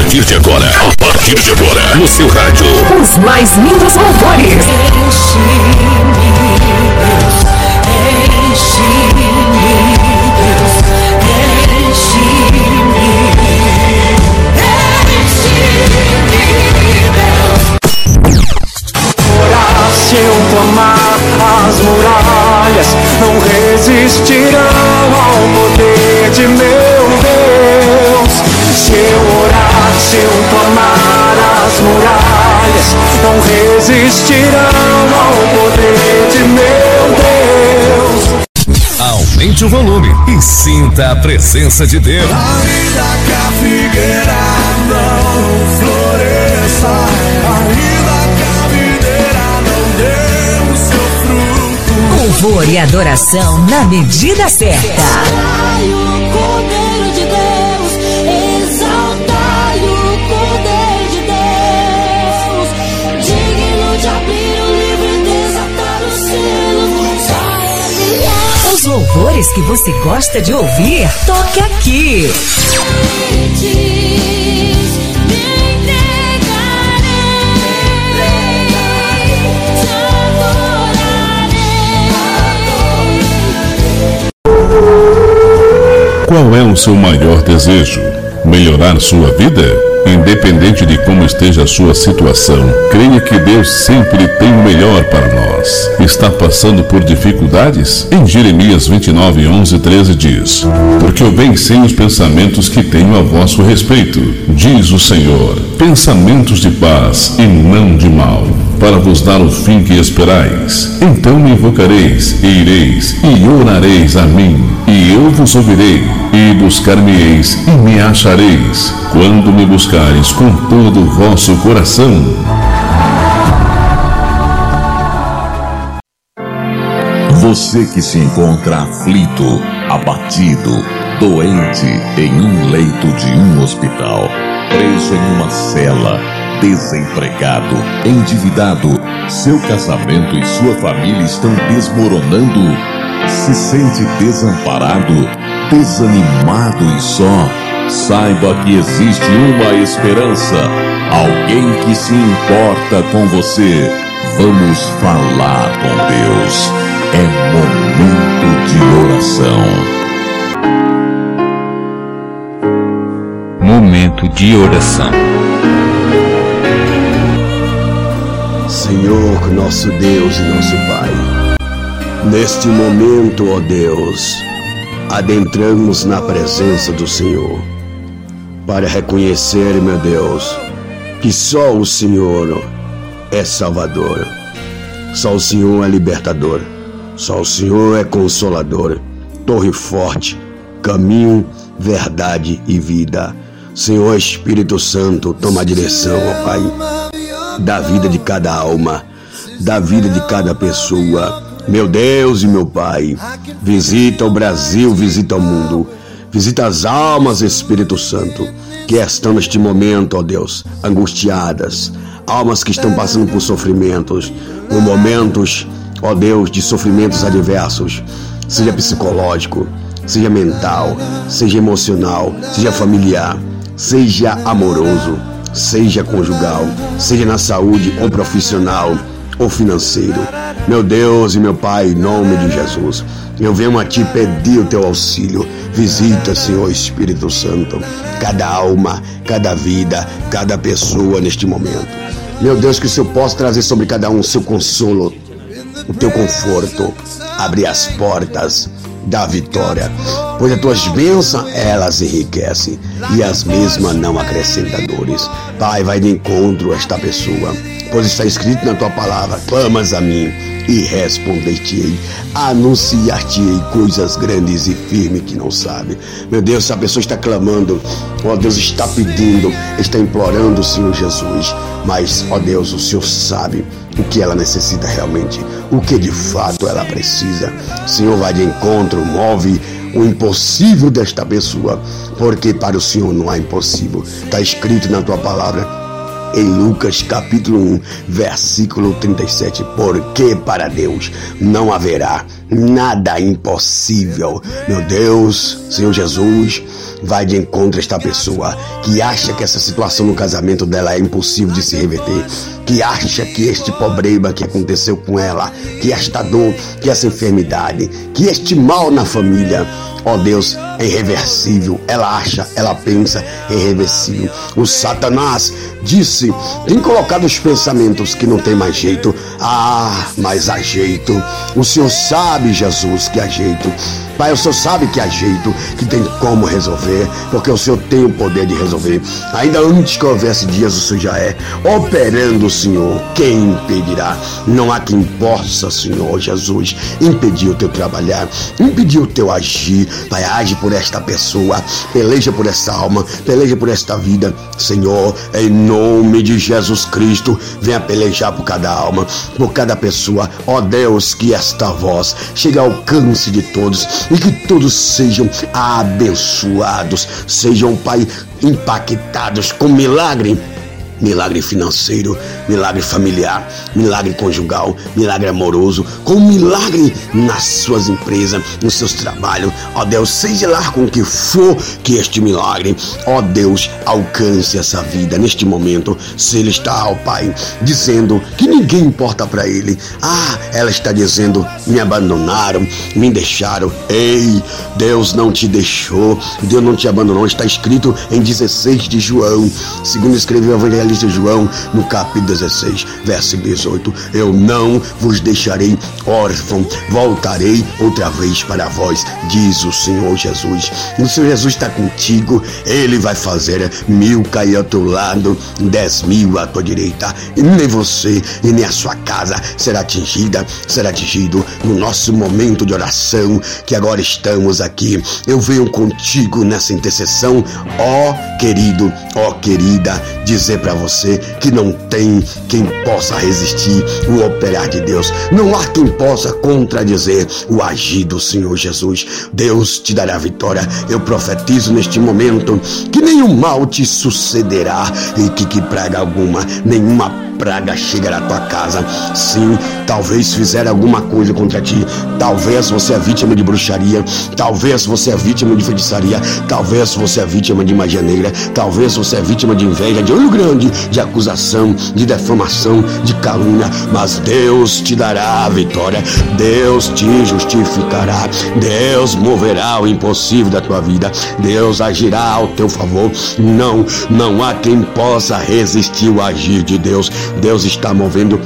partir de agora, a partir de agora, no seu rádio. Os mais lindos louvores. Se eu tomar as muralhas, não resistirão se eu tomar as muralhas, não resistirão ao poder de meu Deus. Aumente o volume e sinta a presença de Deus. Ainda que a figueira não floresça, ainda que a videira não dê o seu fruto. Louvor e adoração na medida certa. Os louvores que você gosta de ouvir, toque aqui. Qual é o seu maior desejo? Melhorar sua vida? Independente de como esteja a sua situação, creia que Deus sempre tem o melhor para nós. Está passando por dificuldades? Em Jeremias 29, 11, 13 diz: Porque eu bem sei os pensamentos que tenho a vosso respeito, diz o Senhor, pensamentos de paz e não de mal, para vos dar o fim que esperais. Então me invocareis, e ireis, e orareis a mim, e eu vos ouvirei, e buscar-me-eis, e me achareis, quando me buscareis com todo o vosso coração. Você que se encontra aflito, abatido, doente em um leito de um hospital, preso em uma cela, desempregado, endividado, seu casamento e sua família estão desmoronando, se sente desamparado, desanimado e só, saiba que existe uma esperança, alguém que se importa com você. Vamos falar com Deus. É momento de oração. Momento de oração. Senhor, nosso Deus e nosso Pai, neste momento, ó Deus, adentramos na presença do Senhor para reconhecer, meu Deus, que só o Senhor é Salvador, só o Senhor é libertador, só o Senhor é consolador, torre forte, caminho, verdade e vida. Senhor Espírito Santo, toma a direção, ó Pai da vida de cada alma, da vida de cada pessoa. Meu Deus e meu Pai, visita o Brasil, visita o mundo, visita as almas, Espírito Santo, que estão neste momento, ó Deus, angustiadas, almas que estão passando por sofrimentos, por momentos, ó Deus, de sofrimentos adversos, seja psicológico, seja mental, seja emocional, seja familiar, seja amoroso seja conjugal, seja na saúde ou profissional ou financeiro. Meu Deus e meu Pai, em nome de Jesus, eu venho a Ti pedir o Teu auxílio. Visita, Senhor Espírito Santo, cada alma, cada vida, cada pessoa neste momento. Meu Deus, que o Senhor possa trazer sobre cada um o seu consolo, o Teu conforto, abrir as portas da vitória, pois as tuas bênçãos elas enriquecem e as mesmas não acrescentam dores. Pai, vai de encontro a esta pessoa, pois está escrito na tua palavra: clamas a mim e responder-te-ei, anunciar-te-ei coisas grandes e firmes que não sabe. Meu Deus, se a pessoa está clamando, ó Deus, está pedindo, está implorando o Senhor Jesus, mas, ó Deus, o Senhor sabe o que ela necessita realmente, o que de fato ela precisa. Senhor, vai de encontro, move o impossível desta pessoa, porque para o Senhor não há impossível. Está escrito na tua palavra em Lucas capítulo 1, versículo 37, porque para Deus não haverá nada é impossível. Meu Deus, Senhor Jesus, vai de encontro a esta pessoa que acha que essa situação no casamento dela é impossível de se reverter, que acha que este problema que aconteceu com ela, que esta dor, que essa enfermidade, que este mal na família, ó Deus, é irreversível. Ela acha, ela pensa, é irreversível. O Satanás disse: tem colocado os pensamentos que não tem mais jeito. Ah, mas há jeito. O Senhor sabe, Jesus, que há jeito. Pai, o Senhor sabe que há jeito, que tem como resolver, porque o Senhor tem o poder de resolver. Ainda antes que houvesse dias, o Senhor já é. Operando, Senhor, quem impedirá? Não há quem possa, Senhor Jesus, impedir o teu trabalhar, impedir o teu agir. Pai, age por esta pessoa, peleja por essa alma, peleja por esta vida, Senhor, em nome de Jesus Cristo, venha pelejar por cada alma, por cada pessoa. Ó Deus, que esta voz chegue ao alcance de todos e que todos sejam abençoados, sejam, Pai, impactados com milagre milagre financeiro, milagre familiar, milagre conjugal, milagre amoroso, com milagre nas suas empresas, nos seus trabalhos. Ó Deus, seja lá com que for que este milagre, ó Deus, alcance essa vida neste momento. Se ele está, ó Pai, dizendo que ninguém importa para ele. Ah, ela está dizendo: me abandonaram, me deixaram. Ei, Deus não te deixou, Deus não te abandonou. Está escrito em 16 de João, segundo escreveu o Evangelho evangelista João, no capítulo 16, verso 18: Eu não vos deixarei órfão, voltarei outra vez para vós, diz o Senhor Jesus. O Senhor Jesus está contigo, ele vai fazer mil cair ao teu lado, dez mil à tua direita, e nem você e nem a sua casa será atingida, será atingido no nosso momento de oração, que agora estamos aqui. Eu venho contigo nessa intercessão, ó querido, ó querida, dizer para você que não tem quem possa resistir o operar de Deus. Não há quem possa contradizer o agir do Senhor Jesus. Deus te dará vitória. Eu profetizo neste momento que nenhum mal te sucederá e que, que praga alguma, nenhuma praga chegará à tua casa. Sim, talvez fizer alguma coisa contra ti. Talvez você é vítima de bruxaria. Talvez você é vítima de feitiçaria. Talvez você é vítima de magia negra. Talvez você é vítima de inveja, de olho grande, de acusação, de defamação, de calúnia. Mas Deus te dará a vitória. Deus te justificará. Deus moverá o impossível da tua vida. Deus agirá ao teu favor. Não, não há quem possa resistir o agir de Deus. Deus está movendo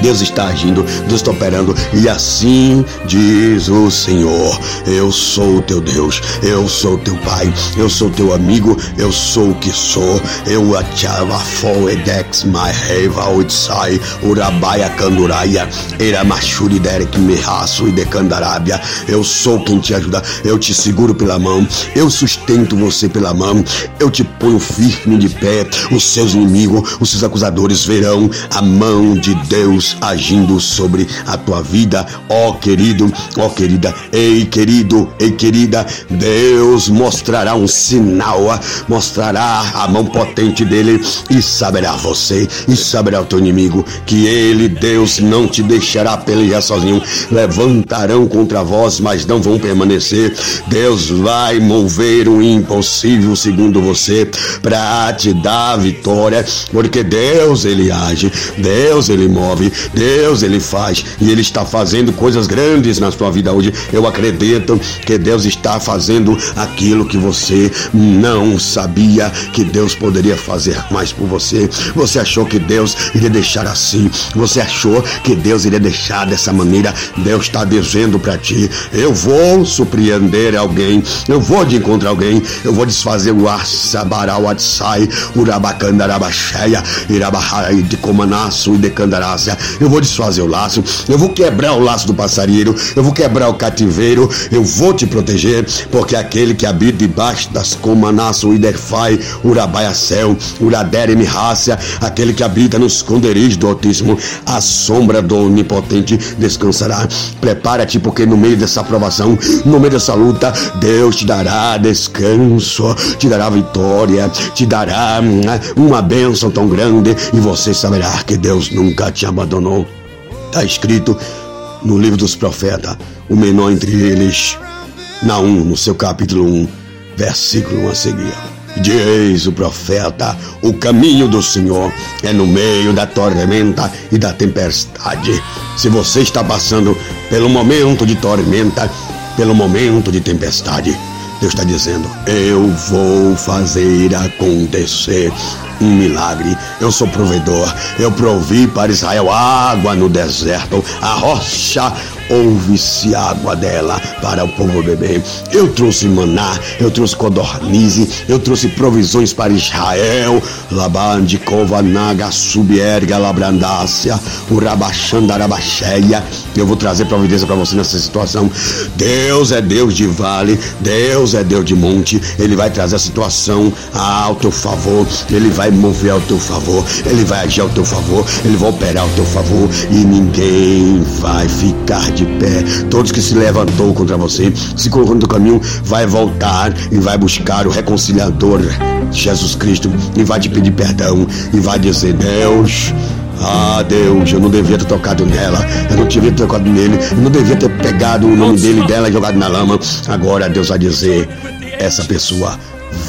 Deus está agindo, Deus está operando, e assim diz o Senhor: Eu sou o teu Deus, eu sou o teu Pai, eu sou o teu amigo, eu sou o que sou. Eu achava foedex my reva utsai, urabaia canduraia, era machuri derek merraço e decandarábia. Eu sou quem te ajuda, eu te seguro pela mão, eu sustento você pela mão, eu te ponho firme de pé. Os seus inimigos, os seus acusadores verão a mão de Deus agindo sobre a tua vida, ó querido, ó querida, ei querido, ei querida, Deus mostrará um sinal, mostrará a mão potente dele e saberá você e saberá o teu inimigo que ele, Deus, não te deixará pelejar sozinho. Levantarão contra vós, mas não vão permanecer. Deus vai mover o impossível segundo você para te dar vitória, porque Deus ele age, Deus ele move, Deus ele faz e ele está fazendo coisas grandes na sua vida hoje. Eu acredito que Deus está fazendo aquilo que você não sabia que Deus poderia fazer mais por você. Você achou que Deus iria deixar assim? Você achou que Deus iria deixar dessa maneira? Deus está dizendo para ti: eu vou surpreender alguém, eu vou de encontrar alguém, eu vou desfazer o Assabarau Atsai, Urabacandarabasheia, Irabahai de Comanaço e de Candarácia eu vou desfazer o laço, eu vou quebrar o laço do passarinheiro, eu vou quebrar o cativeiro, eu vou te proteger, porque aquele que habita debaixo das comanaço, Iderfai, Urabaia céu, Uradere Mirácia, aquele que habita no esconderijo do Altíssimo, a sombra do Onipotente descansará. Prepara-te, porque no meio dessa aprovação, no meio dessa luta, Deus te dará descanso, te dará vitória, te dará hum, uma bênção tão grande e você saberá que Deus nunca te abandonou. Está escrito no livro dos profetas, o menor entre eles, Naum, no seu capítulo 1, versículo 1 a seguir. Diz o profeta: o caminho do Senhor é no meio da tormenta e da tempestade. Se você está passando pelo momento de tormenta, pelo momento de tempestade, Deus está dizendo: Eu vou fazer acontecer um milagre. Eu sou provedor. Eu provi para Israel água no deserto, a rocha ouve-se água dela para o povo beber. Eu trouxe maná, eu trouxe codornize, eu trouxe provisões para Israel. Labande, Kovanaga, Subierga, Labrandácia, Urabachandarabacheia. Eu vou trazer providência para você nessa situação. Deus é Deus de vale, Deus é Deus de monte. Ele vai trazer a situação ao teu favor, ele vai mover ao teu favor, ele vai agir ao teu favor, ele vai operar ao teu favor e ninguém vai ficar de de pé. Todos que se levantou contra você, se colocou no caminho, vai voltar e vai buscar o reconciliador, Jesus Cristo, e vai te pedir perdão e vai dizer: Deus. Ah, Deus, eu não devia ter tocado nela, eu não devia ter tocado nele, eu não devia ter pegado o nome dele dela e jogado na lama. Agora Deus vai dizer: essa pessoa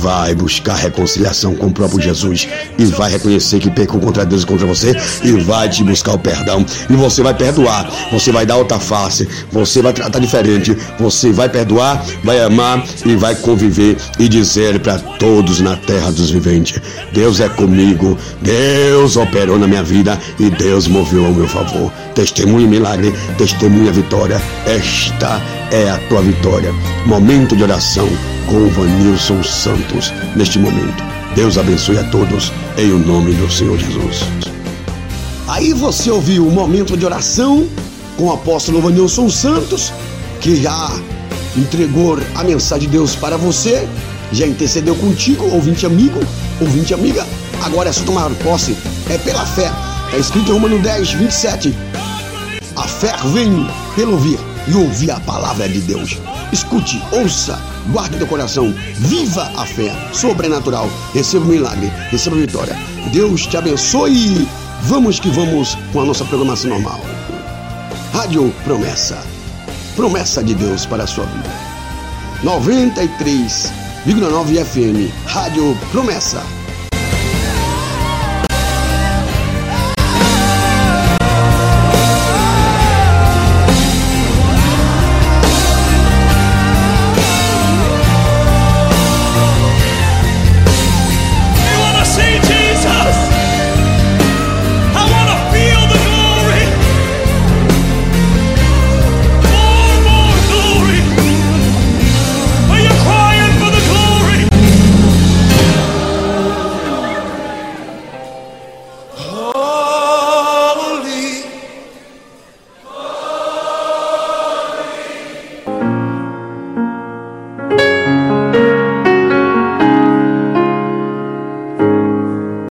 vai buscar reconciliação com o próprio Jesus e vai reconhecer que pecou contra Deus e contra você e vai te buscar o perdão e você vai perdoar, você vai dar outra face, você vai tratar diferente, você vai perdoar, vai amar e vai conviver e dizer para todos na terra dos viventes: Deus é comigo, Deus operou na minha vida e Deus moveu ao meu favor. Testemunha milagre, testemunha vitória. Esta é a tua vitória. Momento de oração com o Vanilson Santos neste momento. Deus abençoe a todos em o nome do Senhor Jesus. Aí você ouviu o momento de oração com o apóstolo Vanilson Santos, que já entregou a mensagem de Deus para você, já intercedeu contigo, ouvinte amigo, ouvinte amiga. Agora é só tomar posse, é pela fé. É escrito em Romano 10, 27. A fé vem pelo ouvir e ouvir a palavra de Deus. Escute, ouça, guarde teu coração, viva a fé sobrenatural, receba o milagre, receba a vitória. Deus te abençoe. Vamos que vamos com a nossa programação normal. Rádio Promessa. Promessa de Deus para a sua vida. 93,9 FM. Rádio Promessa.